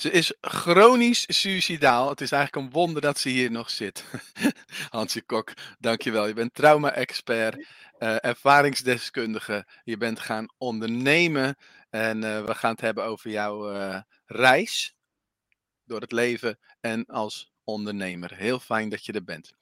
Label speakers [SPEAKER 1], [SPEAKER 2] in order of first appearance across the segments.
[SPEAKER 1] Ze is chronisch suicidaal. Het is eigenlijk een wonder dat ze hier nog zit. Hansje Kok, dankjewel. Je bent trauma-expert, uh, ervaringsdeskundige. Je bent gaan ondernemen. En uh, we gaan het hebben over jouw uh, reis door het leven en als ondernemer. Heel fijn dat je er bent.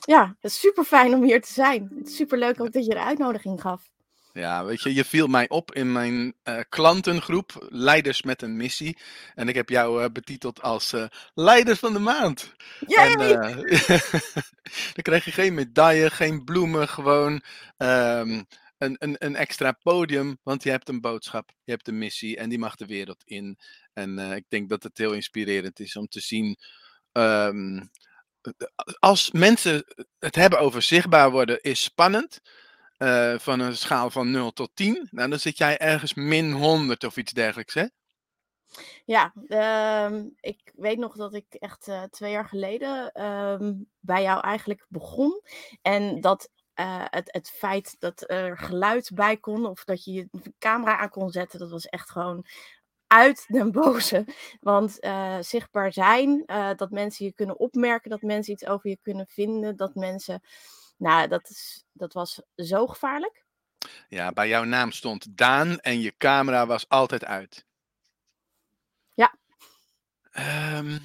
[SPEAKER 2] Ja, het is super fijn om hier te zijn. Het is super leuk ook dat je de uitnodiging gaf.
[SPEAKER 1] Ja, weet je, je viel mij op in mijn uh, klantengroep, Leiders met een Missie. En ik heb jou uh, betiteld als uh, Leider van de Maand.
[SPEAKER 2] Ja,
[SPEAKER 1] en, dan krijg je geen medaille, geen bloemen, gewoon um, een, een, een extra podium. Want je hebt een boodschap, je hebt een missie en die mag de wereld in. En ik denk dat het heel inspirerend is om te zien. Um, als mensen het hebben over zichtbaar worden, is spannend. Uh, van een schaal van 0 tot 10. Nou, dan zit jij ergens min 100 of iets dergelijks, hè?
[SPEAKER 2] Ja, um, ik weet nog dat ik echt uh, twee jaar geleden um, bij jou eigenlijk begon. En dat uh, het, het feit dat er geluid bij kon of dat je je camera aan kon zetten, dat was echt gewoon uit den boze. Want zichtbaar zijn, dat mensen je kunnen opmerken, dat mensen iets over je kunnen vinden, dat mensen. Nou, dat, is, dat was zo gevaarlijk.
[SPEAKER 1] Ja, bij jouw naam stond Daan en je camera was altijd uit.
[SPEAKER 2] Ja.
[SPEAKER 1] Um,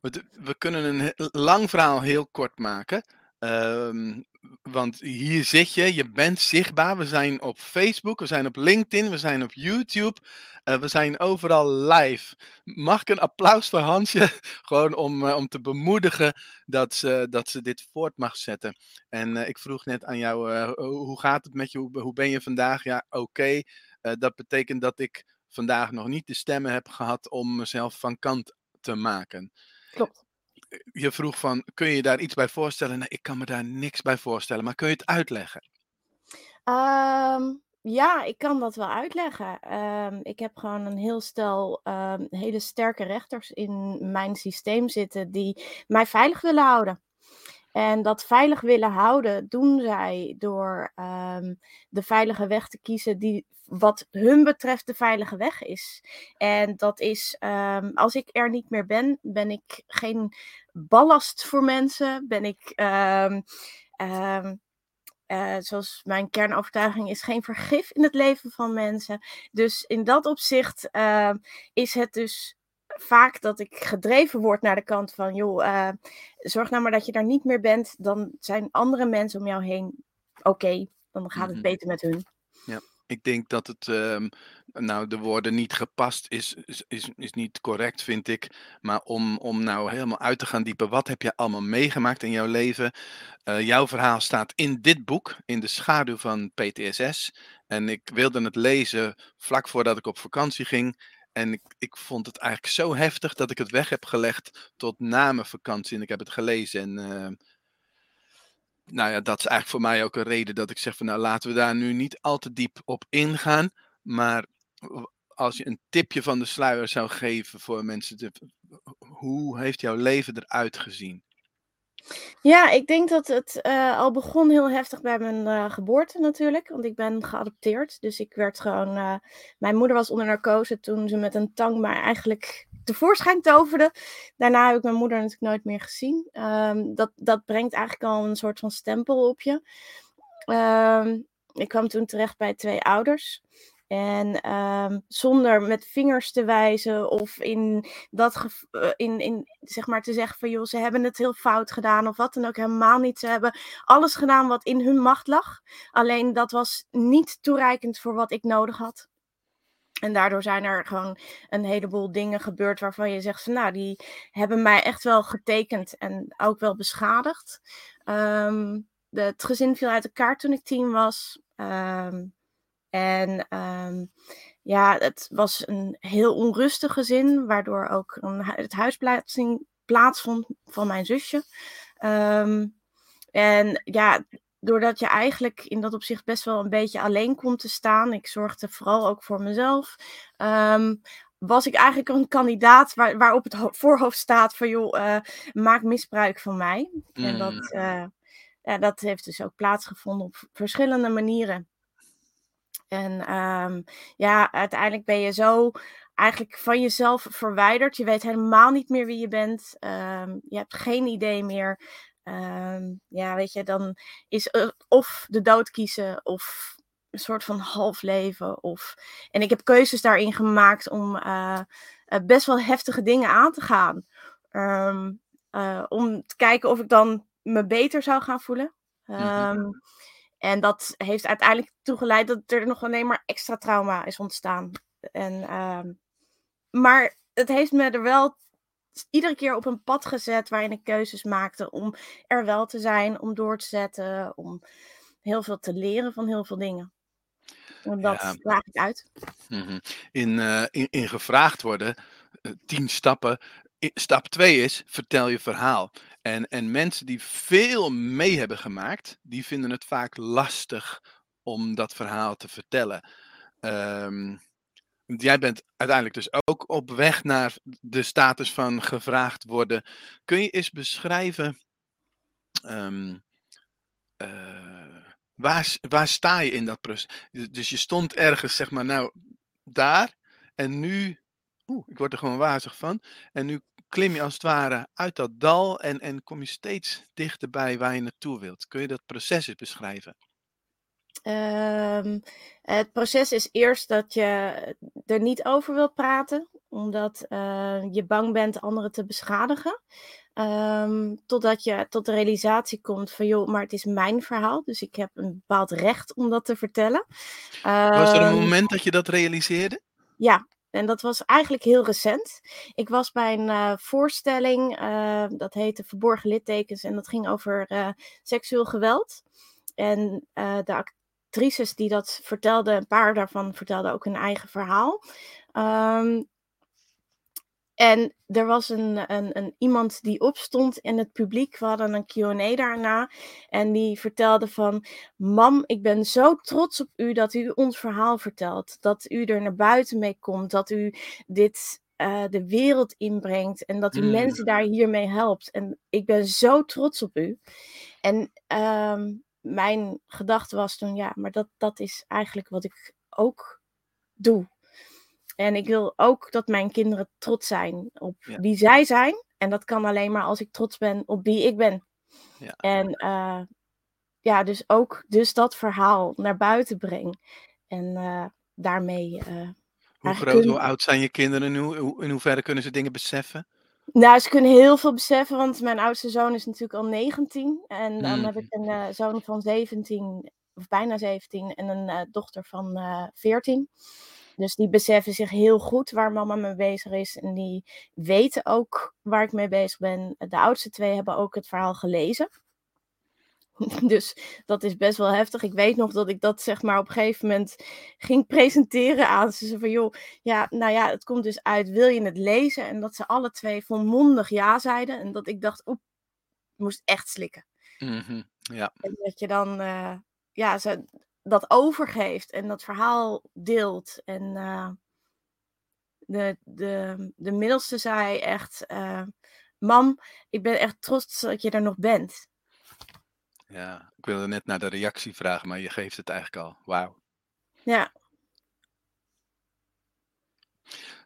[SPEAKER 1] we, we, kunnen een lang verhaal heel kort maken. Um, want hier zit je, je bent zichtbaar. We zijn op Facebook, we zijn op LinkedIn, we zijn op YouTube. Uh, we zijn overal live. Mag ik een applaus voor Hansje? Gewoon om, uh, om te bemoedigen dat ze, dat ze dit voort mag zetten. En uh, ik vroeg net aan jou, hoe gaat het met je? Hoe, ben je vandaag? Ja, oké. Dat betekent dat ik vandaag nog niet de stemmen heb gehad om mezelf van kant te maken.
[SPEAKER 2] Klopt
[SPEAKER 1] je vroeg van, kun je daar iets bij voorstellen? Nee, ik kan me daar niks bij voorstellen, maar kun je het uitleggen?
[SPEAKER 2] Um, ja, ik kan dat wel uitleggen. Um, ik heb gewoon een heel stel um, hele sterke rechters in mijn systeem zitten die mij veilig willen houden. En dat veilig willen houden doen zij door um, de veilige weg te kiezen die wat hun betreft de veilige weg is. En dat is, um, als ik er niet meer ben, ben ik geen ballast voor mensen. Ben ik, um, uh, zoals mijn kernovertuiging is, geen vergif in het leven van mensen. Dus in dat opzicht is het dus vaak dat ik gedreven word naar de kant van, joh, uh, zorg nou maar dat je daar niet meer bent. Dan zijn andere mensen om jou heen oké. Okay, dan gaat het mm -hmm. beter met hun.
[SPEAKER 1] Ja. Ik denk dat het, um, nou, de woorden niet gepast is, is, is, is, niet correct, vind ik. Maar om, om nou helemaal uit te gaan diepen, wat heb je allemaal meegemaakt in jouw leven? Uh, jouw verhaal staat in dit boek, in de schaduw van PTSS. En ik wilde het lezen vlak voordat ik op vakantie ging. En ik, ik vond het eigenlijk zo heftig dat ik het weg heb gelegd tot na mijn vakantie. En ik heb het gelezen en uh, nou ja, dat is eigenlijk voor mij ook een reden dat ik zeg van nou laten we daar nu niet al te diep op ingaan. Maar als je een tipje van de sluier zou geven voor mensen, te, hoe heeft jouw leven eruit gezien?
[SPEAKER 2] Ja, ik denk dat het uh, al begon heel heftig bij mijn uh, geboorte natuurlijk. Want ik ben geadopteerd. Dus ik werd gewoon. Uh, mijn moeder was onder narcose toen ze met een tang maar eigenlijk tevoorschijn toverde. Daarna heb ik mijn moeder natuurlijk nooit meer gezien. Um, dat, dat brengt eigenlijk al een soort van stempel op je. Um, ik kwam toen terecht bij twee ouders. En um, zonder met vingers te wijzen of in dat in, in zeg maar te zeggen van joh, ze hebben het heel fout gedaan of wat dan ook helemaal niet. Ze hebben alles gedaan wat in hun macht lag. Alleen dat was niet toereikend voor wat ik nodig had. En daardoor zijn er gewoon een heleboel dingen gebeurd waarvan je zegt van nou, die hebben mij echt wel getekend en ook wel beschadigd. Um, de, het gezin viel uit elkaar toen ik tien was. Um, en um, ja, het was een heel onrustig gezin, waardoor ook een, het huisplaatsing plaatsvond van mijn zusje. Um, en ja, doordat je eigenlijk in dat opzicht best wel een beetje alleen komt te staan, ik zorgde vooral ook voor mezelf, um, was ik eigenlijk een kandidaat waar, waarop het voorhoofd staat van joh, uh, maak misbruik van mij. Mm. En dat, uh, ja, dat heeft dus ook plaatsgevonden op verschillende manieren. En ehm, ja, uiteindelijk ben je zo eigenlijk van jezelf verwijderd. Je weet helemaal niet meer wie je bent. Ehm, je hebt geen idee meer. Ehm, ja, weet je, dan is of de dood kiezen of een soort van half leven. Of... En ik heb keuzes daarin gemaakt om uh, best wel heftige dingen aan te gaan. Eh, om te kijken of ik dan me beter zou gaan voelen. Um, En dat heeft uiteindelijk toegeleid dat er nog alleen maar extra trauma is ontstaan. En, um, maar het heeft me er wel iedere keer op een pad gezet waarin ik keuzes maakte om er wel te zijn, om door te zetten, om heel veel te leren van heel veel dingen. En dat ja. draag ik uit.
[SPEAKER 1] Mhm. in, uh, in, in, gevraagd worden, uh, tien stappen. Stap 2 is, vertel je verhaal. En, en mensen die veel mee hebben gemaakt, die vinden het vaak lastig om dat verhaal te vertellen. Um, jij bent uiteindelijk dus ook op weg naar de status van gevraagd worden. Kun je eens beschrijven um, uh, waar, waar sta je in dat proces? Dus je stond ergens, zeg maar, nou daar en nu, oeh, ik word er gewoon wazig van. En nu klim je als het ware uit dat dal en, en kom je steeds dichterbij waar je naartoe wilt. Kun je dat proces eens beschrijven?
[SPEAKER 2] Um, het proces is eerst dat je er niet over wilt praten, omdat uh, je bang bent anderen te beschadigen. Um, totdat je tot de realisatie komt van joh, maar het is mijn verhaal, dus ik heb een bepaald recht om dat te vertellen.
[SPEAKER 1] Was er een ehm, moment dat je dat realiseerde?
[SPEAKER 2] Ja, en dat was eigenlijk heel recent. Ik was bij een uh, voorstelling, uh, dat heette Verborgen littekens, en dat ging over uh, seksueel geweld. En de actrices die dat vertelden, een paar daarvan vertelden ook hun eigen verhaal. Um, en er was een, een, een, iemand die opstond in het publiek. We hadden een QA daarna. En die vertelde van: Mam, ik ben zo trots op u dat u ons verhaal vertelt. Dat u er naar buiten mee komt. Dat u dit uh, de wereld inbrengt. En dat u mm. mensen daar hiermee helpt. En ik ben zo trots op u. En um, mijn gedachte was toen: ja, maar dat, dat is eigenlijk wat ik ook doe. En ik wil ook dat mijn kinderen trots zijn op wie zij zijn. En dat kan alleen maar als ik trots ben op wie ik ben. Ja. En uh, ja, dus ook dus dat verhaal naar buiten breng. En uh, daarmee. Uh,
[SPEAKER 1] hoe groot, hoe oud zijn je kinderen nu? In hoeverre kunnen ze dingen beseffen?
[SPEAKER 2] Nou, ze kunnen heel veel beseffen, want mijn oudste zoon is natuurlijk al 19. En dan mm. heb ik een zoon van 17, of bijna 17, en een dochter van 14. Dus die beseffen zich heel goed waar mama mee bezig is. En die weten ook waar ik mee bezig ben. De oudste twee hebben ook het verhaal gelezen. Dus dat is best wel heftig. Ik weet nog dat ik dat zeg maar op een gegeven moment ging presenteren aan ze. Ze van joh, ja, nou ja, het komt dus uit, wil je het lezen? En dat ze alle twee volmondig ja zeiden. En dat ik dacht, oep, moest echt slikken.
[SPEAKER 1] Mm ja.
[SPEAKER 2] En dat je dan, uh, ja, ze, dat overgeeft en dat verhaal deelt. En uh, de, de, de middelste zei echt: uh, Mam, ik ben echt trots dat je er nog bent.
[SPEAKER 1] Ja, ik wilde net naar de reactie vragen, maar je geeft het eigenlijk al. Wauw.
[SPEAKER 2] Ja.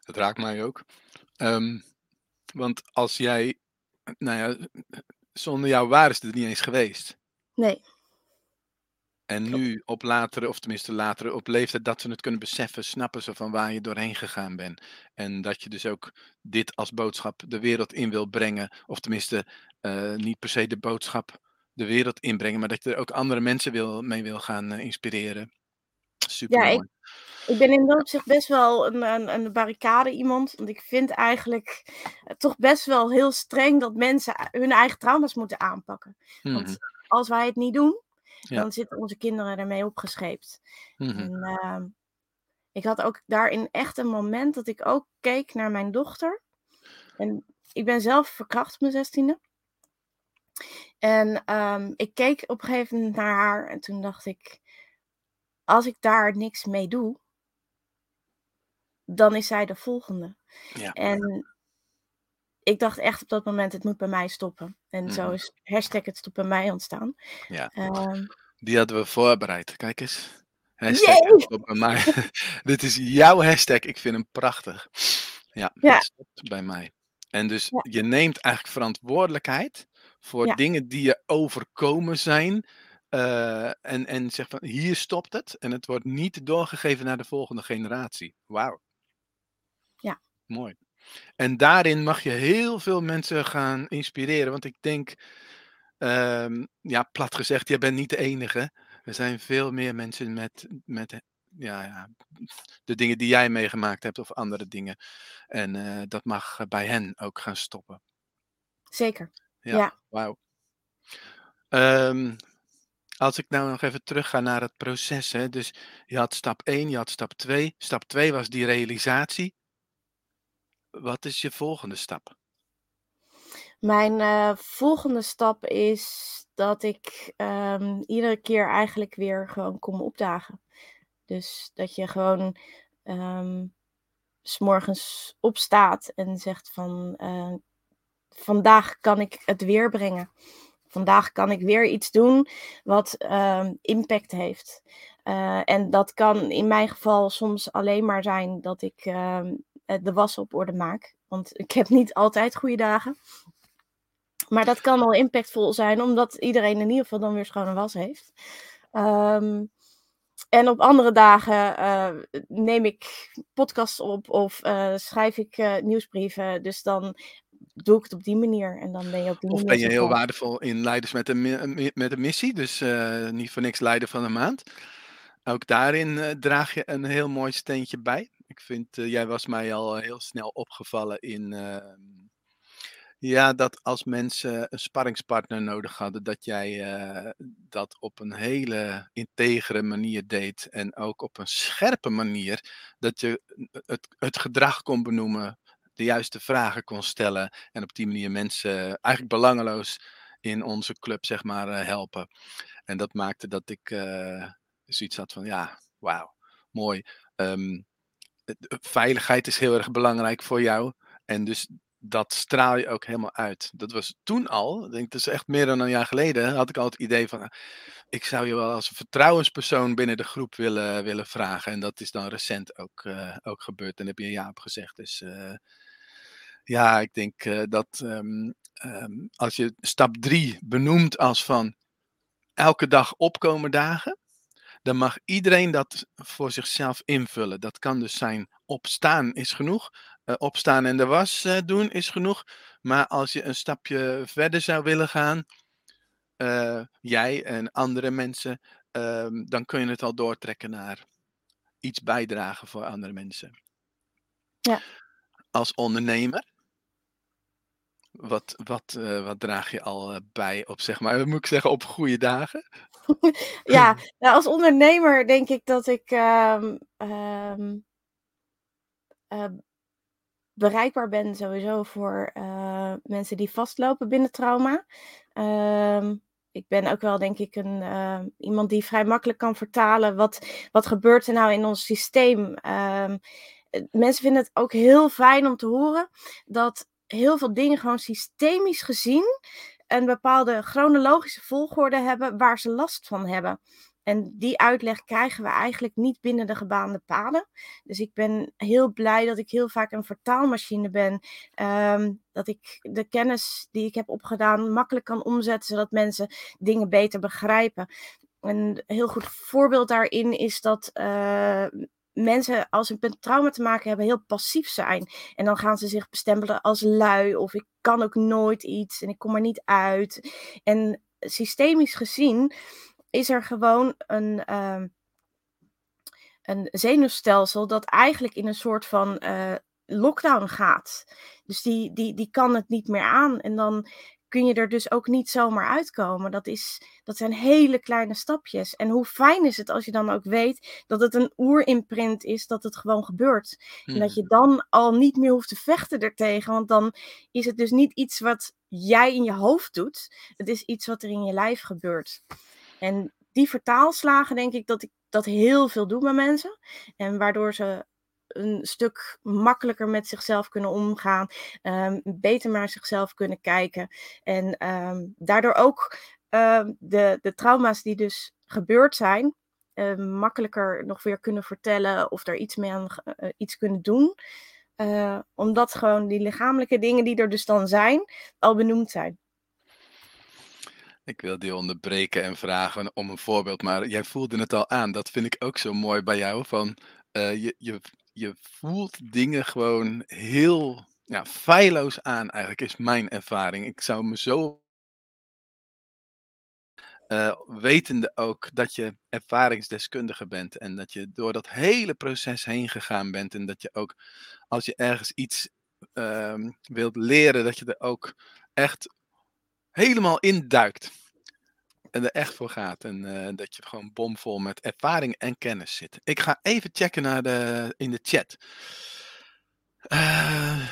[SPEAKER 1] Dat raakt mij ook. Um, want als jij, nou ja, zonder jou waren ze er niet eens geweest.
[SPEAKER 2] Nee.
[SPEAKER 1] En nu op latere, of tenminste latere, op leeftijd dat ze het kunnen beseffen, snappen ze van waar je doorheen gegaan bent. En dat je dus ook dit als boodschap de wereld in wil brengen. Of tenminste, uh, niet per se de boodschap de wereld inbrengen, maar dat je er ook andere mensen wil, mee wil gaan uh, inspireren. Super ja,
[SPEAKER 2] ik, ik, ben in dat opzicht best wel een, een, een, barricade iemand. Want ik vind eigenlijk uh, toch best wel heel streng dat mensen hun eigen trauma's moeten aanpakken. Hmm. Want mhm. als wij het niet doen, dan zitten onze kinderen ermee opgescheept. Mm en, uh, ik had ook daarin echt een moment dat ik ook keek naar mijn dochter. En ik ben zelf verkracht op mijn zestiende. En um, ik keek op een gegeven moment naar haar en toen dacht ik, als ik daar niks mee doe, dan is zij de volgende. Ja. En ik dacht echt op dat moment, het moet bij mij stoppen. En mm. zo mhm. is hashtag het stopt bij mij ontstaan.
[SPEAKER 1] Ja. Um, Die hadden we voorbereid. Kijk eens. Hashtag
[SPEAKER 2] Yay!
[SPEAKER 1] stopt bij mij. Dit is jouw hashtag. Ik vind hem prachtig. Ja,
[SPEAKER 2] Ja.
[SPEAKER 1] het stopt bij mij. En dus
[SPEAKER 2] Ja.
[SPEAKER 1] je neemt eigenlijk verantwoordelijkheid voor
[SPEAKER 2] Ja.
[SPEAKER 1] dingen die je overkomen zijn. eh, en, en zegt van hier stopt het. En het wordt niet doorgegeven naar de volgende generatie. Wauw.
[SPEAKER 2] Ja.
[SPEAKER 1] Mooi. En daarin mag je heel veel mensen gaan inspireren. Want ik denk, ehm, ja, plat gezegd, jij bent niet de enige. Er zijn veel meer mensen met, met ja, ja, de dingen die jij meegemaakt hebt of andere dingen. En eh, dat mag eh, bij hen ook gaan stoppen.
[SPEAKER 2] Zeker.
[SPEAKER 1] Ja,
[SPEAKER 2] Ja.
[SPEAKER 1] wauw. Ehm, als ik nou nog even terug ga naar het proces. Hè, dus je had stap 1, je had stap 2. Stap 2 was die realisatie. Wat is je volgende stap?
[SPEAKER 2] Mijn eh, volgende stap is dat ik ehm, iedere keer eigenlijk weer gewoon kom opdagen. Dus dat je gewoon ehm, s morgens opstaat en zegt van eh, vandaag kan ik het weer brengen. Vandaag kan ik weer iets doen wat ehm, impact heeft. Eh, en dat kan in mijn geval soms alleen maar zijn dat ik de was op orde maak. Want ik heb niet altijd goede dagen. Maar dat kan al impactvol zijn, omdat iedereen in ieder geval dan weer schone was heeft. Ehm, en op andere dagen eh, neem ik podcasts op of eh, schrijf ik eh, nieuwsbrieven. Dus dan doe ik het op die manier. En dan ben je op die
[SPEAKER 1] Of ben je heel waardevol in Leiders met een, met een missie? Dus eh, niet voor niks leider van de maand. Ook daarin eh, draag je een heel mooi steentje bij. Ik vind, eh, jij was mij al heel snel opgevallen in. ehm, ja, dat als mensen een sparringspartner nodig hadden, dat jij eh, dat op een hele integere manier deed. En ook op een scherpe manier. Dat je het, het gedrag kon benoemen, de juiste vragen kon stellen. En op die manier mensen eigenlijk belangeloos in onze club, zeg maar, eh, helpen. En dat maakte dat ik eh, zoiets had van, ja, wauw, mooi. Het- veiligheid is heel erg belangrijk voor jou. En dus dat straal je ook helemaal uit. Dat was toen al, ik denk dat is echt meer dan een jaar geleden, had ik al het idee van, ah, ik zou je wel als vertrouwenspersoon binnen de groep willen, willen vragen. En dat is dan recent ook, eh, ook gebeurd. En heb je ja op gezegd. Dus eh, ja, ik denk eh, dat ehm, ehm, als je stap drie benoemt als van elke dag opkomen dagen, dan mag iedereen dat voor zichzelf invullen. Dat kan dus zijn opstaan is genoeg. eh, opstaan en de was eh, doen is genoeg. Maar als je een stapje verder zou willen gaan, eh, jij en andere mensen, ehm, dan kun je het al doortrekken naar iets bijdragen voor andere mensen.
[SPEAKER 2] Ja.
[SPEAKER 1] Als ondernemer, wat, wat, wat draag je al bij op, zeg maar, moet ik zeggen, op goede dagen?
[SPEAKER 2] Ja, nou, als ondernemer denk ik dat ik ehm, ehm, eh, bereikbaar ben sowieso voor eh, mensen die vastlopen binnen trauma. Ehm, ik ben ook wel, denk ik, een, iemand die vrij makkelijk kan vertalen wat, wat gebeurt er nou in ons systeem. Eh, mensen vinden het ook heel fijn om te horen dat heel veel dingen gewoon systemisch gezien een bepaalde chronologische volgorde hebben waar ze last van hebben. En die uitleg krijgen we eigenlijk niet binnen de gebaande paden. Dus ik ben heel blij dat ik heel vaak een vertaalmachine ben. ehm, dat ik de kennis die ik heb opgedaan makkelijk kan omzetten, zodat mensen dingen beter begrijpen. Een heel goed voorbeeld daarin is dat eh, mensen, als ze met trauma te maken hebben, heel passief zijn. En dan gaan ze zich bestempelen als lui of ik kan ook nooit iets en ik kom er niet uit. En systemisch gezien is er gewoon een, ehm, een zenuwstelsel dat eigenlijk in een soort van eh, lockdown gaat. Dus die, die, die kan het niet meer aan. En dan kun je er dus ook niet zomaar uitkomen. Dat, is, dat zijn hele kleine stapjes. En hoe fijn is het als je dan ook weet dat het een oerimprint is, dat het gewoon gebeurt. En dat je dan al niet meer hoeft te vechten ertegen. Want dan is het dus niet iets wat jij in je hoofd doet. Het is iets wat er in je lijf gebeurt. En die vertaalslagen denk ik dat ik dat heel veel doe bij mensen. En waardoor ze een stuk makkelijker met zichzelf kunnen omgaan. ehm, beter naar zichzelf kunnen kijken. En ehm, daardoor ook ehm, de, de trauma's die dus gebeurd zijn. makkelijker nog weer kunnen vertellen of er iets mee aan uh, iets kunnen doen. Uh, omdat gewoon die lichamelijke dingen die er dus dan zijn, al benoemd zijn.
[SPEAKER 1] Ik wil die onderbreken en vragen om een voorbeeld, maar jij voelde het al aan. Dat vind ik ook zo mooi bij jou. Van, je, je, je voelt dingen gewoon heel ja, feilloos aan, eigenlijk, is mijn ervaring. Ik zou me zo uh, wetende ook dat je ervaringsdeskundige bent en dat je door dat hele proces heen gegaan bent en dat je ook als je ergens iets uh, wilt leren, dat je er ook echt helemaal induikt en er echt voor gaat en uh, dat je gewoon bomvol met ervaring en kennis zit. Ik ga even checken naar de, in de chat. Uh,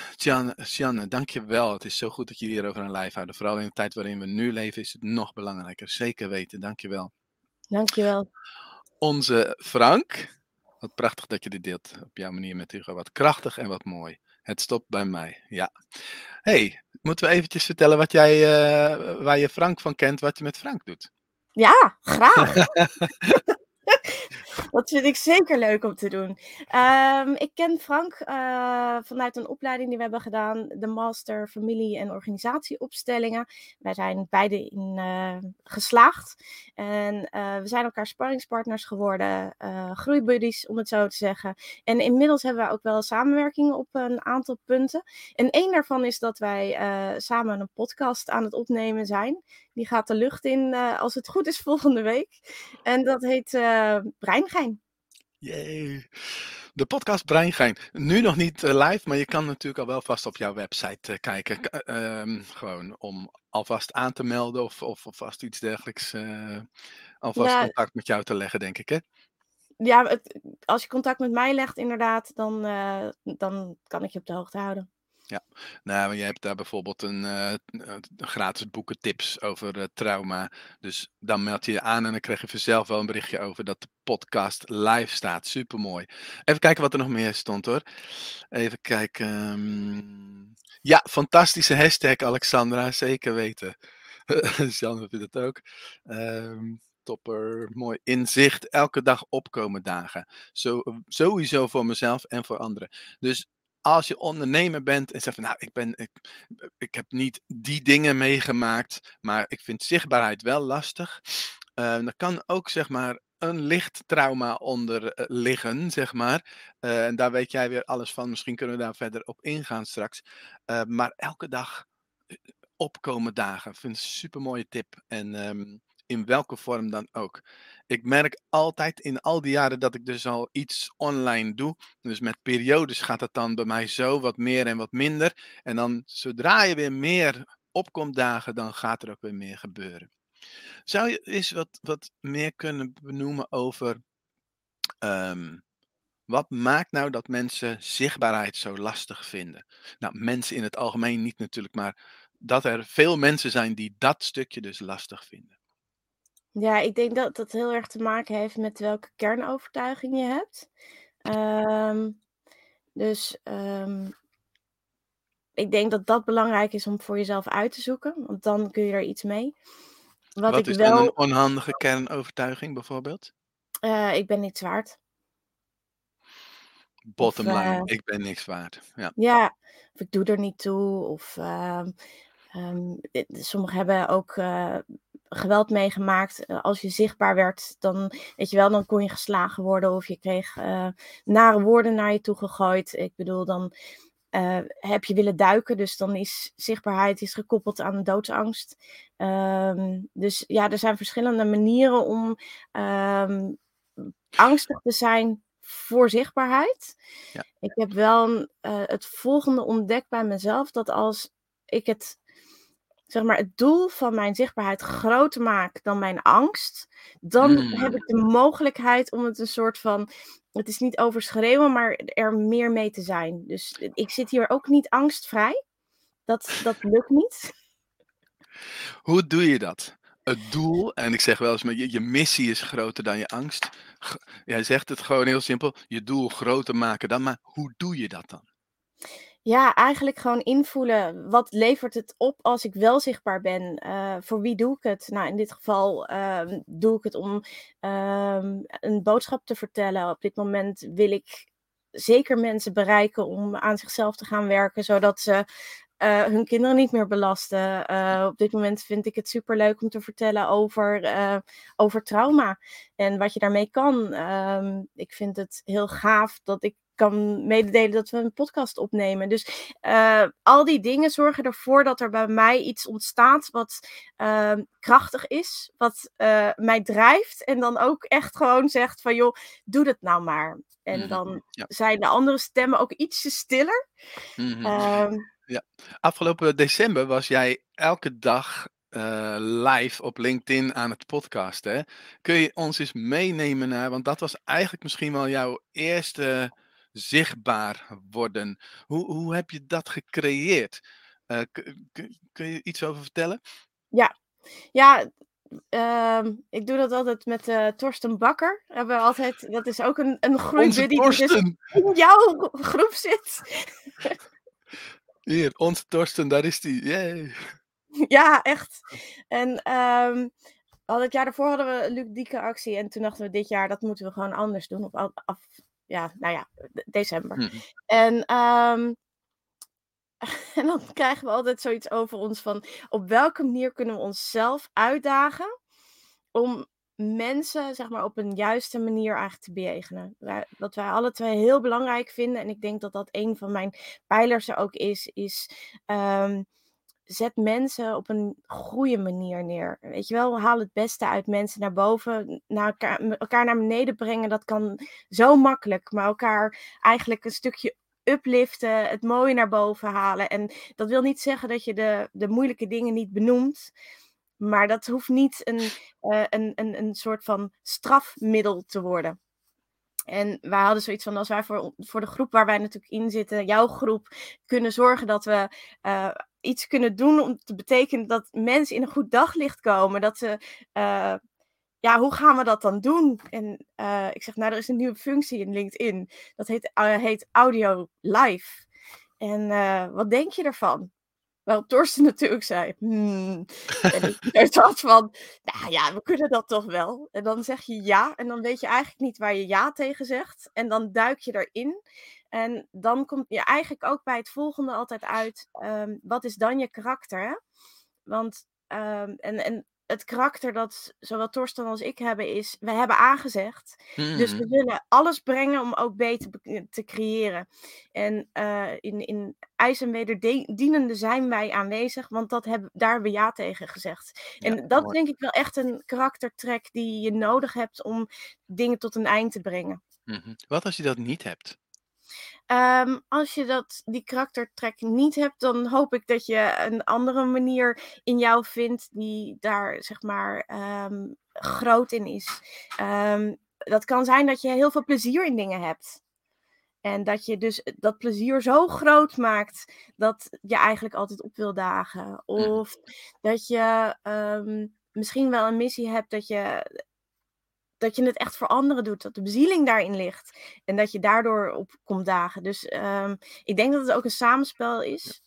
[SPEAKER 1] Janne, dank je wel. Het is zo goed dat jullie hierover een live houden. Vooral in de tijd waarin we nu leven is het nog belangrijker. Zeker weten, dank je wel.
[SPEAKER 2] Dank je wel.
[SPEAKER 1] Onze Frank, wat prachtig dat je dit deelt op jouw manier met Hugo. Wat krachtig en wat mooi. Het stopt bij mij, ja. hey, moeten we eventjes vertellen wat jij, uh, waar je Frank van kent, wat je met Frank doet?
[SPEAKER 2] Ja, graag. dat vind ik zeker leuk om te doen. Um, ik ken Frank uh, vanuit een opleiding die we hebben gedaan, de Master Familie- en Organisatieopstellingen. Wij zijn beide in uh, geslaagd. En uh, we zijn elkaar sparringspartners geworden, groeibuddies om het zo te zeggen. En inmiddels hebben we ook wel samenwerking op een aantal punten. En één daarvan is dat wij samen een podcast aan het opnemen zijn. Die gaat de lucht in, uh, als het goed is, volgende week. En dat heet uh, Breingein.
[SPEAKER 1] Jee. De podcast Breingein. Nu nog niet uh, live, maar je kan natuurlijk al wel vast op jouw website kijken. Ehm, gewoon om alvast aan te melden of, of, of vast iets dergelijks. alvast ja. contact met jou te leggen, denk ik, hè?
[SPEAKER 2] Ja, het, als je contact met mij legt, inderdaad, dan, dan kan ik je op de hoogte houden.
[SPEAKER 1] Ja, nou, je hebt daar bijvoorbeeld een, uh, gratis boeken tips over uh, trauma. Dus dan meld je je aan en dan krijg je vanzelf wel een berichtje over dat de podcast live staat. Supermooi. Even kijken wat er nog meer stond hoor. Even kijken. Um... Ja, fantastische hashtag Alexandra, zeker weten. Jan vindt het ook. Um, topper, mooi inzicht. Elke dag opkomen dagen. Zo, sowieso voor mezelf en voor anderen. Dus als je ondernemer bent en zegt van nou, ik, ben, ik, ik heb niet die dingen meegemaakt, maar ik vind zichtbaarheid wel lastig. Uh, dan kan ook zeg maar een licht trauma onder uh, liggen, zeg maar. Uh, en daar weet jij weer alles van. Misschien kunnen we daar verder op ingaan straks. maar elke dag opkomen dagen. Vind ik een super mooie tip. En um, in welke vorm dan ook. Ik merk altijd in al die jaren dat ik dus al iets online doe. Dus met periodes gaat het dan bij mij zo wat meer en wat minder. En dan zodra je weer meer opkomt dagen, dan gaat er ook weer meer gebeuren. Zou je eens wat, wat meer kunnen benoemen over um, wat maakt nou dat mensen zichtbaarheid zo lastig vinden? Nou, mensen in het algemeen niet natuurlijk, maar dat er veel mensen zijn die dat stukje dus lastig vinden.
[SPEAKER 2] Ja, ik denk dat dat heel erg te maken heeft met welke kernovertuiging je hebt. Um, dus um, ik denk dat dat belangrijk is om voor jezelf uit te zoeken, want dan kun je er iets mee.
[SPEAKER 1] Wat, Wat ik is wel... een onhandige kernovertuiging bijvoorbeeld?
[SPEAKER 2] Uh, ik ben niks waard.
[SPEAKER 1] Bottom line, uh, ik ben niks waard. Ja.
[SPEAKER 2] ja, of ik doe er niet toe. Of um, sommigen hebben ook uh, geweld meegemaakt. Eh, als je zichtbaar werd, dan, weet je wel, dan kon je geslagen worden of je kreeg uh, nare woorden naar je toe gegooid. Ik bedoel, dan heb je willen duiken, dus dan is zichtbaarheid is gekoppeld aan doodsangst. Um, dus ja, er zijn verschillende manieren om um, angstig te zijn voor zichtbaarheid. Ja. Ik heb wel het volgende ontdekt bij mezelf, dat als ik het zeg maar, het doel van mijn zichtbaarheid groter maak dan mijn angst, dan mm. heb ik de mogelijkheid om het een soort van, het is niet overschreeuwen, maar er meer mee te zijn. Dus ik zit hier ook niet angstvrij. Dat, dat lukt niet.
[SPEAKER 1] Hoe doe je dat? Het doel, en ik zeg wel eens, je, je missie is groter dan je angst. Jij zegt het gewoon heel simpel, je doel groter maken dan, maar hoe doe je dat dan?
[SPEAKER 2] Ja, eigenlijk gewoon invoelen. Wat levert het op als ik wel zichtbaar ben? Eh, voor wie doe ik het? Nou, in dit geval ehm, doe ik het om ehm, een boodschap te vertellen. Op dit moment wil ik zeker mensen bereiken om aan zichzelf te gaan werken, zodat ze uh, hun kinderen niet meer belasten. Uh, op dit moment vind ik het super leuk om te vertellen over, over trauma en wat je daarmee kan. Um, ik vind het heel gaaf dat ik kan mededelen dat we een podcast opnemen. Dus al die dingen zorgen ervoor dat er bij mij iets ontstaat wat ehm, krachtig is, wat mij drijft en dan ook echt gewoon zegt van joh, doe dat nou maar. En mhm, dan ja. zijn de andere stemmen ook ietsje stiller. Mm -hmm.
[SPEAKER 1] Ja, afgelopen december was jij elke dag uh, live op LinkedIn aan het podcasten. Kun je ons eens meenemen naar, want dat was eigenlijk misschien wel jouw eerste zichtbaar worden. Hoe, hoe heb je dat gecreëerd? Uh, kun je iets over vertellen?
[SPEAKER 2] Ja, ja uh, ik doe dat altijd met uh, Torsten Bakker. Hebben we altijd, dat is ook een, een groeibuddy die dus in jouw groep zit.
[SPEAKER 1] Hier, onze Torsten, daar is die. Yay.
[SPEAKER 2] Ja, echt. En um, al het jaar daarvoor hadden we een ludieke actie. En toen dachten we dit jaar, dat moeten we gewoon anders doen. Op af, ja, nou ja, december. Hm. En, um, en dan krijgen we altijd zoiets over ons van... op welke manier kunnen we onszelf uitdagen... om mensen zeg maar, op een juiste manier eigenlijk te bejegenen. Wat wij alle twee heel belangrijk vinden, en ik denk dat dat een van mijn pijlers er ook is, is um, zet mensen op een goede manier neer. Weet je wel, haal het beste uit mensen naar boven, naar elkaar, naar beneden brengen. Dat kan zo makkelijk, maar elkaar eigenlijk een stukje upliften, het mooie naar boven halen. En dat wil niet zeggen dat je de, de moeilijke dingen niet benoemt. Maar dat hoeft niet een, uh, een, een, een soort van strafmiddel te worden. En wij hadden zoiets van, als wij voor, voor de groep waar wij natuurlijk in zitten, jouw groep, kunnen zorgen dat we uh, iets kunnen doen om te betekenen dat mensen in een goed daglicht komen. Dat ze, uh, ja, hoe gaan we dat dan doen? En ik zeg, nou, er is een nieuwe functie in LinkedIn. Dat heet, heet Audio Live. En wat denk je ervan? Waarop Torsten natuurlijk zei, hmm. En ik dacht van, nou ja, we kunnen dat toch wel. En dan zeg je ja, en dan weet je eigenlijk niet waar je ja tegen zegt. En dan duik je erin. En dan komt je eigenlijk ook bij het volgende altijd uit, um, wat is dan je karakter? Hè? Want, um, en, en het karakter dat zowel Torsten als ik hebben is, we hebben aangezegd. Dus we mm. willen alles brengen om ook beter te creëren. En uh, in, in ijs en wederdienende zijn wij aanwezig, want dat hebben, daar hebben we ja tegen gezegd. En dat mooi. denk ik wel echt een karaktertrek die je nodig hebt om dingen tot een eind te brengen.
[SPEAKER 1] Mm -hmm. Wat als je dat niet hebt?
[SPEAKER 2] Um, als je dat, die karaktertrek niet hebt, dan hoop ik dat je een andere manier in jou vindt die daar zeg maar um, groot in is. Um, dat kan zijn dat je heel veel plezier in dingen hebt. En dat je dus dat plezier zo groot maakt dat je eigenlijk altijd op wil dagen. Of dat je misschien wel een missie hebt dat je dat je het echt voor anderen doet. Dat de bezieling daarin ligt. En dat je daardoor op komt dagen. Dus um, ik denk dat het ook een samenspel is.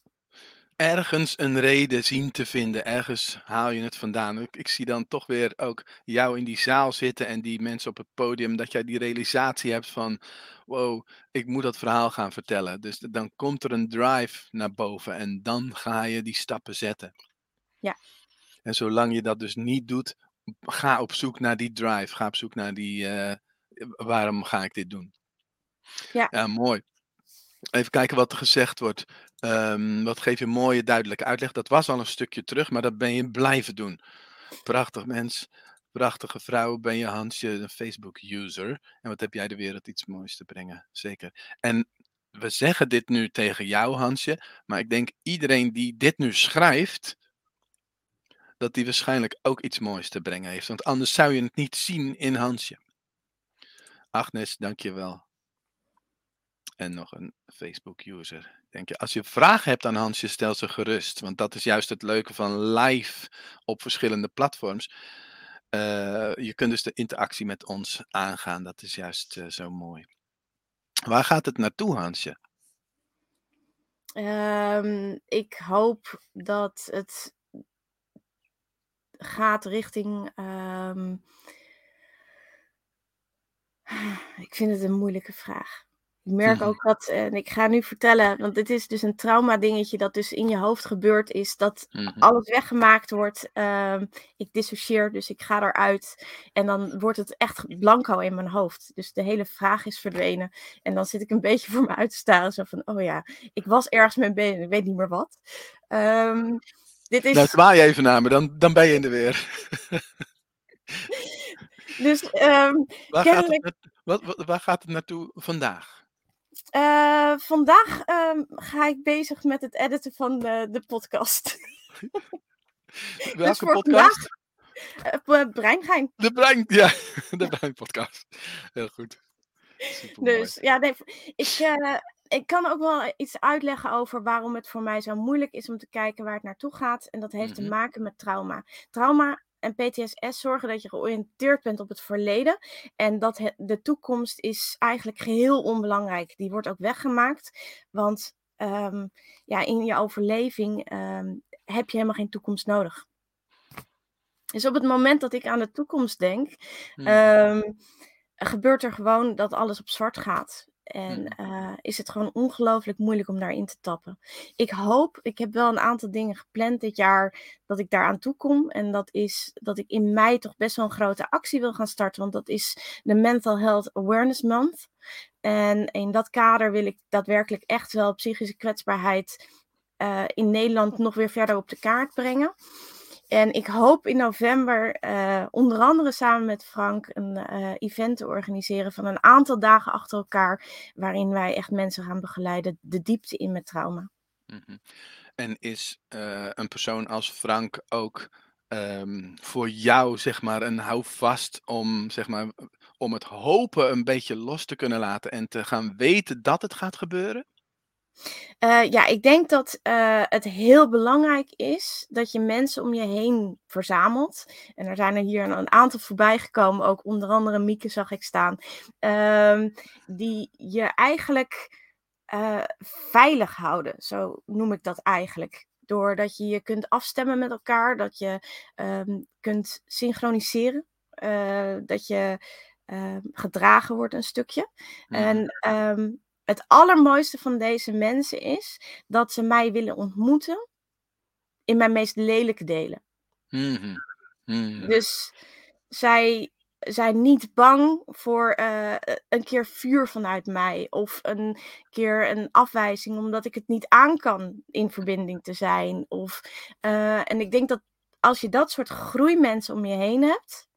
[SPEAKER 1] Ergens een reden zien te vinden. Ergens haal je het vandaan. Ik, ik, zie dan toch weer ook jou in die zaal zitten en die mensen op het podium. Dat jij die realisatie hebt van: wow, ik moet dat verhaal gaan vertellen. Dus dan komt er een drive naar boven en dan ga je die stappen zetten.
[SPEAKER 2] Ja.
[SPEAKER 1] En zolang je dat dus niet doet, ga op zoek naar die drive. Ga op zoek naar die, uh, waarom ga ik dit doen?
[SPEAKER 2] Ja.
[SPEAKER 1] ja, mooi. Even kijken wat er gezegd wordt. Um, wat geef je mooie, duidelijke uitleg. Dat was al een stukje terug, maar dat ben je blijven doen. Prachtig mens. Prachtige vrouw ben je Hansje, een Facebook-user. En wat heb jij de wereld iets moois te brengen. Zeker. En we zeggen dit nu tegen jou, Hansje. Maar ik denk iedereen die dit nu schrijft, dat die waarschijnlijk ook iets moois te brengen heeft. Want anders zou je het niet zien in Hansje. Agnes, dankjewel. En nog een Facebook-user. Denk je, als je vragen hebt aan Hansje, stel ze gerust. Want dat is juist het leuke van live op verschillende platforms. Uh, je kunt dus de interactie met ons aangaan. Dat is juist uh, zo mooi. Waar gaat het naartoe, Hansje?
[SPEAKER 2] Ehm, ik hoop dat het gaat richting, ehm ik vind het een moeilijke vraag. Ik merk ook dat en ik ga nu vertellen, want dit is dus een trauma dingetje dat dus in je hoofd gebeurd is, dat
[SPEAKER 1] Mhm.
[SPEAKER 2] alles weggemaakt wordt. Ehm, ik dissocieer, dus ik ga eruit en dan wordt het echt blanco in mijn hoofd. Dus de hele vraag is verdwenen en dan zit ik een beetje voor me uit te staren, zo van: "Oh ja, ik was ergens mee bezig, ik weet niet meer wat." Ehm, dit
[SPEAKER 1] Nou,
[SPEAKER 2] is
[SPEAKER 1] zwaai even naar me, dan dan ben je in de weer.
[SPEAKER 2] Dus, ehm,
[SPEAKER 1] Waar gaat het wat wat waar gaat het naartoe vandaag?
[SPEAKER 2] Eh, vandaag, ehm, ga ik bezig met het editen van de de podcast. Dus
[SPEAKER 1] Welke
[SPEAKER 2] voor vandaag,
[SPEAKER 1] podcast?
[SPEAKER 2] eh, Breingein.
[SPEAKER 1] De Brein ja, de Breinpodcast. Heel goed. Supermooi.
[SPEAKER 2] Dus ja, nee, ik, eh, ik kan ook wel iets uitleggen over waarom het voor mij zo moeilijk is om te kijken waar het naartoe gaat. En dat heeft te
[SPEAKER 1] Mhm.
[SPEAKER 2] maken met trauma. Trauma en PTSS zorgen dat je georiënteerd bent op het verleden en dat de toekomst is eigenlijk geheel onbelangrijk. Die wordt ook weggemaakt, want, ehm, ja, in je overleving, ehm, heb je helemaal geen toekomst nodig. Dus op het moment dat ik aan de toekomst denk,
[SPEAKER 1] Mhm.
[SPEAKER 2] ehm, gebeurt er gewoon dat alles op zwart gaat. En,
[SPEAKER 1] Mhm.
[SPEAKER 2] eh, is het gewoon ongelooflijk moeilijk om daarin te tappen. Ik hoop ik heb wel een aantal dingen gepland dit jaar dat ik daaraan toe kom. En dat is dat ik in mei toch best wel een grote actie wil gaan starten, want dat is de Mental Health Awareness Month. En in dat kader wil ik daadwerkelijk echt wel psychische kwetsbaarheid, eh, in Nederland nog weer verder op de kaart brengen. En ik hoop in november, eh, onder andere samen met Frank een, eh, event te organiseren van een aantal dagen achter elkaar, waarin wij echt mensen gaan begeleiden de diepte in met trauma.
[SPEAKER 1] Mhm. En is, eh, een persoon als Frank ook, ehm, voor jou zeg maar een houvast om zeg maar, om het hopen een beetje los te kunnen laten en te gaan weten dat het gaat gebeuren?
[SPEAKER 2] Eh, ja, ik denk dat, eh, het heel belangrijk is dat je mensen om je heen verzamelt. En er zijn er hier een een aantal voorbijgekomen, ook onder andere Mieke zag ik staan. Ehm, die je eigenlijk, eh, veilig houden, zo noem ik dat eigenlijk. Doordat je je kunt afstemmen met elkaar, dat je, ehm, kunt synchroniseren, dat je, ehm, gedragen wordt een stukje.
[SPEAKER 1] Mhm.
[SPEAKER 2] En, het allermooiste van deze mensen is dat ze mij willen ontmoeten in mijn meest lelijke delen.
[SPEAKER 1] Mhm. Mhm.
[SPEAKER 2] Dus zij zijn niet bang voor, eh, een keer vuur vanuit mij of een keer een afwijzing omdat ik het niet aankan in verbinding te zijn of, eh en ik denk dat als je dat soort groeimensen om je heen hebt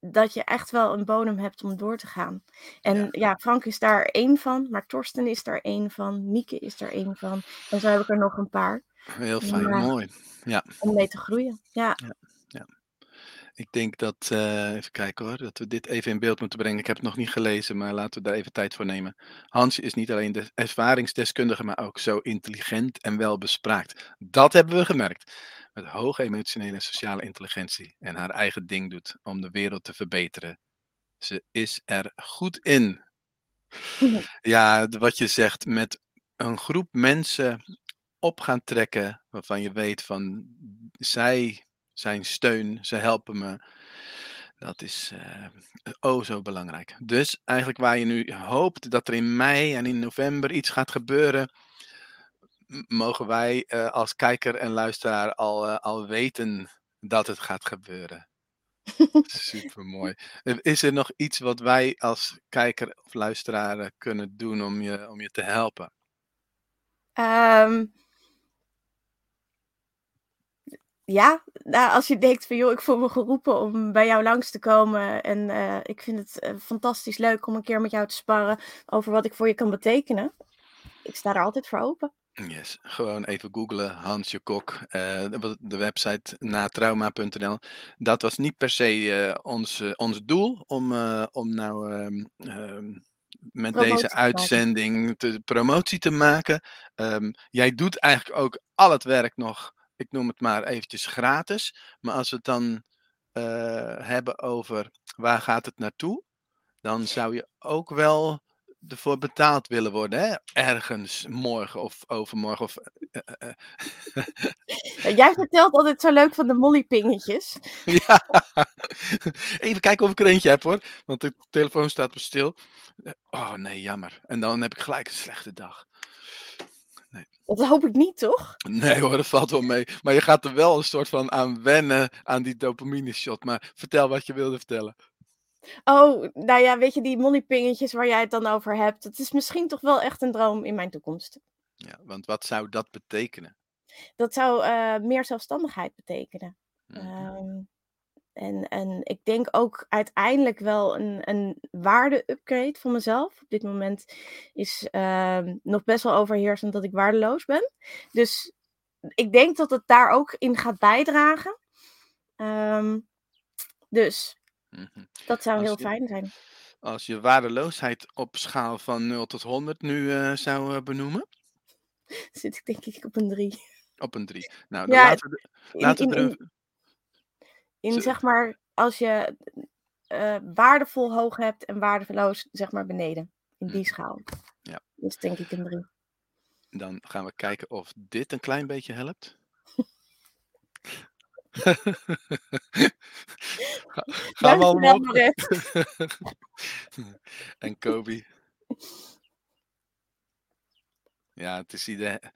[SPEAKER 2] dat je echt wel een bodem hebt om door te gaan. En
[SPEAKER 1] Ja.
[SPEAKER 2] ja, Frank is daar één van, maar Torsten is daar één van, Mieke is er één van en zo heb ik er nog een paar.
[SPEAKER 1] Heel fijn,
[SPEAKER 2] eh,
[SPEAKER 1] mooi. Ja.
[SPEAKER 2] om mee te groeien, ja.
[SPEAKER 1] Ja, ja. Ik denk dat, eh, even kijken hoor, dat we dit even in beeld moeten brengen. Ik heb het nog niet gelezen, maar laten we daar even tijd voor nemen. Hans is niet alleen de ervaringsdeskundige, maar ook zo intelligent en welbespraakt. Dat hebben we gemerkt. Met hoge emotionele en sociale intelligentie en haar eigen ding doet om de wereld te verbeteren. Ze is er goed in. Ja, wat je zegt, met een groep mensen op gaan trekken waarvan je weet van zij zijn steun, ze helpen me. Dat is, eh, oh zo belangrijk. Dus eigenlijk waar je nu hoopt dat er in mei en in november iets gaat gebeuren mogen wij, eh, als kijker en luisteraar al, eh, al weten dat het gaat gebeuren. Supermooi. Eh, is er nog iets wat wij als kijker of luisteraar, kunnen doen om je om je te helpen?
[SPEAKER 2] Ehm Ja, nou, als je denkt van: "Joh, ik voel me geroepen om bij jou langs te komen en, ik vind het, fantastisch leuk om een keer met jou te sparren over wat ik voor je kan betekenen." Ik sta daar altijd voor open.
[SPEAKER 1] Yes, gewoon even googelen Hans je Kok, eh, de de website natrauma.nl. Dat was niet per se, eh, ons, eh, ons doel om, om nou, ehm, ehm, met
[SPEAKER 2] Promotie
[SPEAKER 1] deze uitzending te promotie te maken. Ehm, jij doet eigenlijk ook al het werk nog, ik noem het maar eventjes gratis. Maar als we het dan, hebben over waar gaat het naartoe, dan zou je ook wel ervoor betaald willen worden, hè? Ergens morgen of overmorgen of... eh, eh, eh.
[SPEAKER 2] Jij vertelt altijd zo leuk van de mollypingetjes.
[SPEAKER 1] Ja. Even kijken of ik er eentje heb hoor, want de telefoon staat op stil. Oh nee, jammer. En dan heb ik gelijk een slechte dag.
[SPEAKER 2] Dat hoop ik niet, toch?
[SPEAKER 1] Nee hoor, dat valt wel mee. Maar je gaat er wel een soort van aan wennen aan die dopamine shot. Maar vertel wat je wilde vertellen.
[SPEAKER 2] Oh, nou ja, weet je, die mollypingetjes waar jij het dan over hebt. Het is misschien toch wel echt een droom in mijn toekomst.
[SPEAKER 1] Ja, want wat zou dat betekenen?
[SPEAKER 2] Dat zou eh, meer zelfstandigheid betekenen.
[SPEAKER 1] Mhm.
[SPEAKER 2] Ehm, en, en ik denk ook uiteindelijk wel een, een waarde-upgrade van mezelf. Op dit moment is ehm, nog best wel overheersend dat ik waardeloos ben. Dus ik denk dat het daar ook in gaat bijdragen. Ehm, dus
[SPEAKER 1] Mhm.
[SPEAKER 2] dat zou
[SPEAKER 1] Als
[SPEAKER 2] heel
[SPEAKER 1] je-
[SPEAKER 2] fijn zijn.
[SPEAKER 1] Als je waardeloosheid op schaal van 0 tot 100 nu eh, zou eh, benoemen,
[SPEAKER 2] Zit ik denk ik op een drie.
[SPEAKER 1] op een 3. Nou, dan
[SPEAKER 2] Ja,
[SPEAKER 1] laten we, de-
[SPEAKER 2] In,
[SPEAKER 1] laten we
[SPEAKER 2] in, in,
[SPEAKER 1] een-
[SPEAKER 2] in
[SPEAKER 1] Zo-
[SPEAKER 2] zeg maar, als je eh, waardevol hoog hebt en waardeloos zeg maar beneden. In die
[SPEAKER 1] Mhm.
[SPEAKER 2] schaal.
[SPEAKER 1] Ja.
[SPEAKER 2] Dus denk ik een drie.
[SPEAKER 1] Dan gaan we kijken of dit een klein beetje helpt. Ga- Gaan we en Kobe. Ja, het is hier,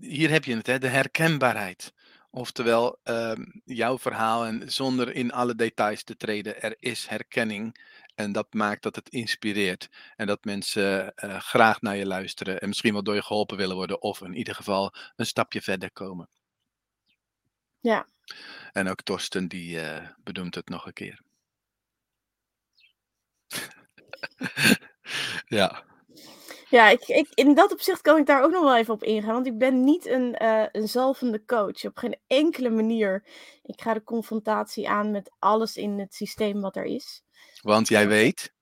[SPEAKER 1] hier heb je het, hè, de herkenbaarheid. Oftewel, ehm, jouw verhaal en zonder in alle details te treden, er is herkenning. En dat maakt dat het inspireert. En dat mensen eh, graag naar je luisteren. En misschien wel door je geholpen willen worden. Of in ieder geval een stapje verder komen.
[SPEAKER 2] Ja.
[SPEAKER 1] En ook Torsten, die benoemt het nog een keer. ja.
[SPEAKER 2] Ja, ik, ik, in dat opzicht kan ik daar ook nog wel even op ingaan. Want ik ben niet een, eh een zalvende coach. Op geen enkele manier. Ik ga de confrontatie aan met alles in het systeem wat er is.
[SPEAKER 1] Want jij weet.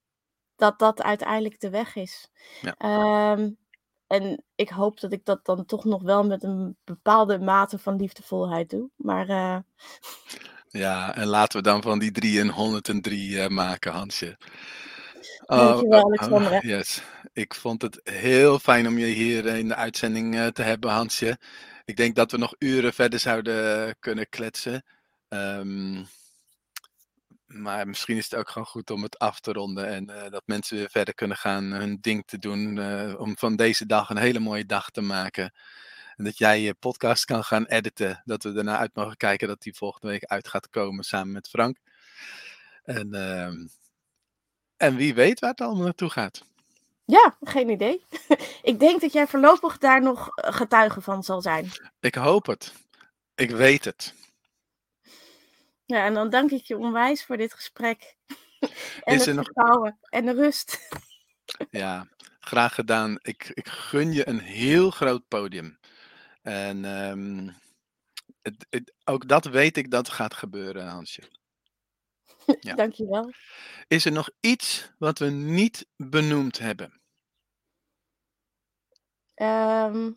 [SPEAKER 2] Dat dat uiteindelijk de weg is.
[SPEAKER 1] Ja.
[SPEAKER 2] Ehm, en ik hoop dat ik dat dan toch nog wel met een bepaalde mate van liefdevolheid doe. Maar eh,
[SPEAKER 1] Ja, en laten we dan van die 3 een 103 eh, maken, Hansje. Oh,
[SPEAKER 2] Dankjewel,
[SPEAKER 1] oh,
[SPEAKER 2] Alexandra.
[SPEAKER 1] yes. Ik vond het heel fijn om je hier in de uitzending eh, te hebben, Hansje. Ik denk dat we nog uren verder zouden kunnen kletsen. Ehm, maar misschien is het ook gewoon goed om het af te ronden en eh, dat mensen weer verder kunnen gaan hun ding te doen. eh, om van deze dag een hele mooie dag te maken. En dat jij je podcast kan gaan editen. Dat we daarna uit mogen kijken dat die volgende week uit gaat komen samen met Frank. En, ehm, en wie weet waar het allemaal naartoe gaat.
[SPEAKER 2] ja, geen idee. ik denk dat jij voorlopig daar nog eh, getuige van zal zijn.
[SPEAKER 1] Ik hoop het. Ik weet het.
[SPEAKER 2] Ja, en dan dank ik je onwijs voor dit gesprek. en
[SPEAKER 1] Is
[SPEAKER 2] het
[SPEAKER 1] er nog-
[SPEAKER 2] vertrouwen en de rust.
[SPEAKER 1] Ja, graag gedaan. Ik, ik gun je een heel groot podium. En ehm, het, het- ook dat weet ik dat gaat gebeuren, Hansje. Ja.
[SPEAKER 2] Dank je wel.
[SPEAKER 1] Is er nog iets wat we niet benoemd hebben?
[SPEAKER 2] Ehm,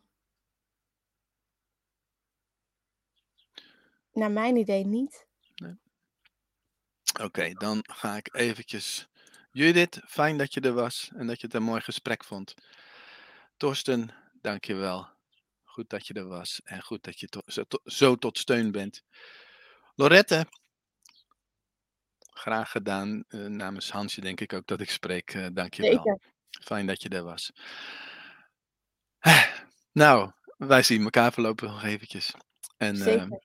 [SPEAKER 2] naar mijn idee niet.
[SPEAKER 1] Oké, dan ga ik eventjes. Judith, fijn dat je er was en dat je het een mooi gesprek vond. Torsten, dank je wel. Goed dat je er was en goed dat je to- zo, to- zo tot steun bent. Lorette, graag gedaan. Eh, namens Hansje denk ik ook dat ik spreek. Eh, dank je wel.
[SPEAKER 2] Zeker.
[SPEAKER 1] Fijn dat je er was. Nou, wij zien elkaar voorlopig nog eventjes. En eh,
[SPEAKER 2] Zeker.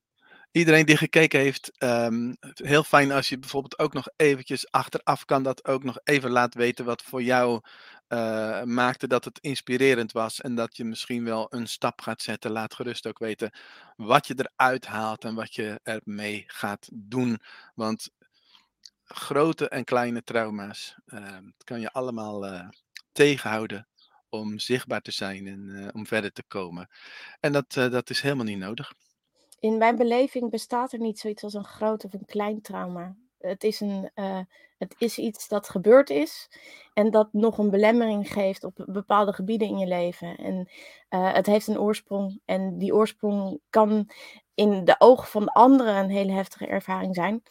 [SPEAKER 1] Iedereen die gekeken heeft, ehm, heel fijn als je bijvoorbeeld ook nog eventjes achteraf kan dat ook nog even laat weten wat voor jou eh, maakte dat het inspirerend was en dat je misschien wel een stap gaat zetten. Laat gerust ook weten wat je eruit haalt en wat je ermee gaat doen. Want grote en kleine trauma's, ehm, kan je allemaal eh, tegenhouden om zichtbaar te zijn en eh, om verder te komen. En dat, dat is helemaal niet nodig.
[SPEAKER 2] In mijn beleving bestaat er niet zoiets als een groot of een klein trauma. Het is, een, eh, het is iets dat gebeurd is en dat nog een belemmering geeft op bepaalde gebieden in je leven. En eh, het heeft een oorsprong en die oorsprong kan in de ogen van anderen een hele heftige ervaring zijn.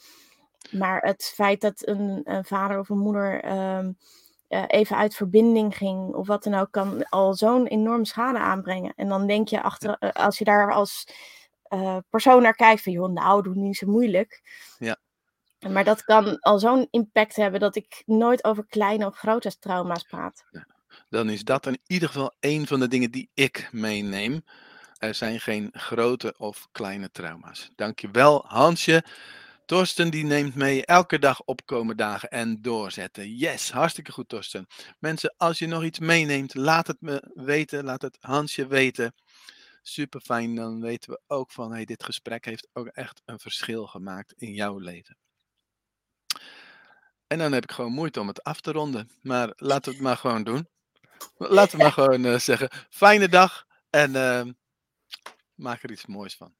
[SPEAKER 2] Maar het feit dat een, een vader of een moeder ehm, eh, even uit verbinding ging of wat dan ook, kan al zo'n enorm schade aanbrengen. En dan denk je achter, als je daar als uh, persoon naar kijkt van, joh, nou, doe niet zo moeilijk.
[SPEAKER 1] Ja.
[SPEAKER 2] Maar dat kan al zo'n impact hebben dat ik nooit over kleine of grote trauma's praat.
[SPEAKER 1] Ja. Dan is dat in ieder geval een van de dingen die ik meeneem. Er zijn geen grote of kleine trauma's. Dankjewel, Hansje. Torsten die neemt mee elke dag opkomen dagen en doorzetten. Yes, hartstikke goed Torsten. Mensen, als je nog iets meeneemt, laat het me weten. Laat het Hansje weten. Super fijn, dan weten we ook van hey, dit gesprek heeft ook echt een verschil gemaakt in jouw leven. En dan heb ik gewoon moeite om het af te ronden. Maar laten we het maar gewoon doen. Laten we maar gewoon uh, zeggen: fijne dag en uh, maak er iets moois van.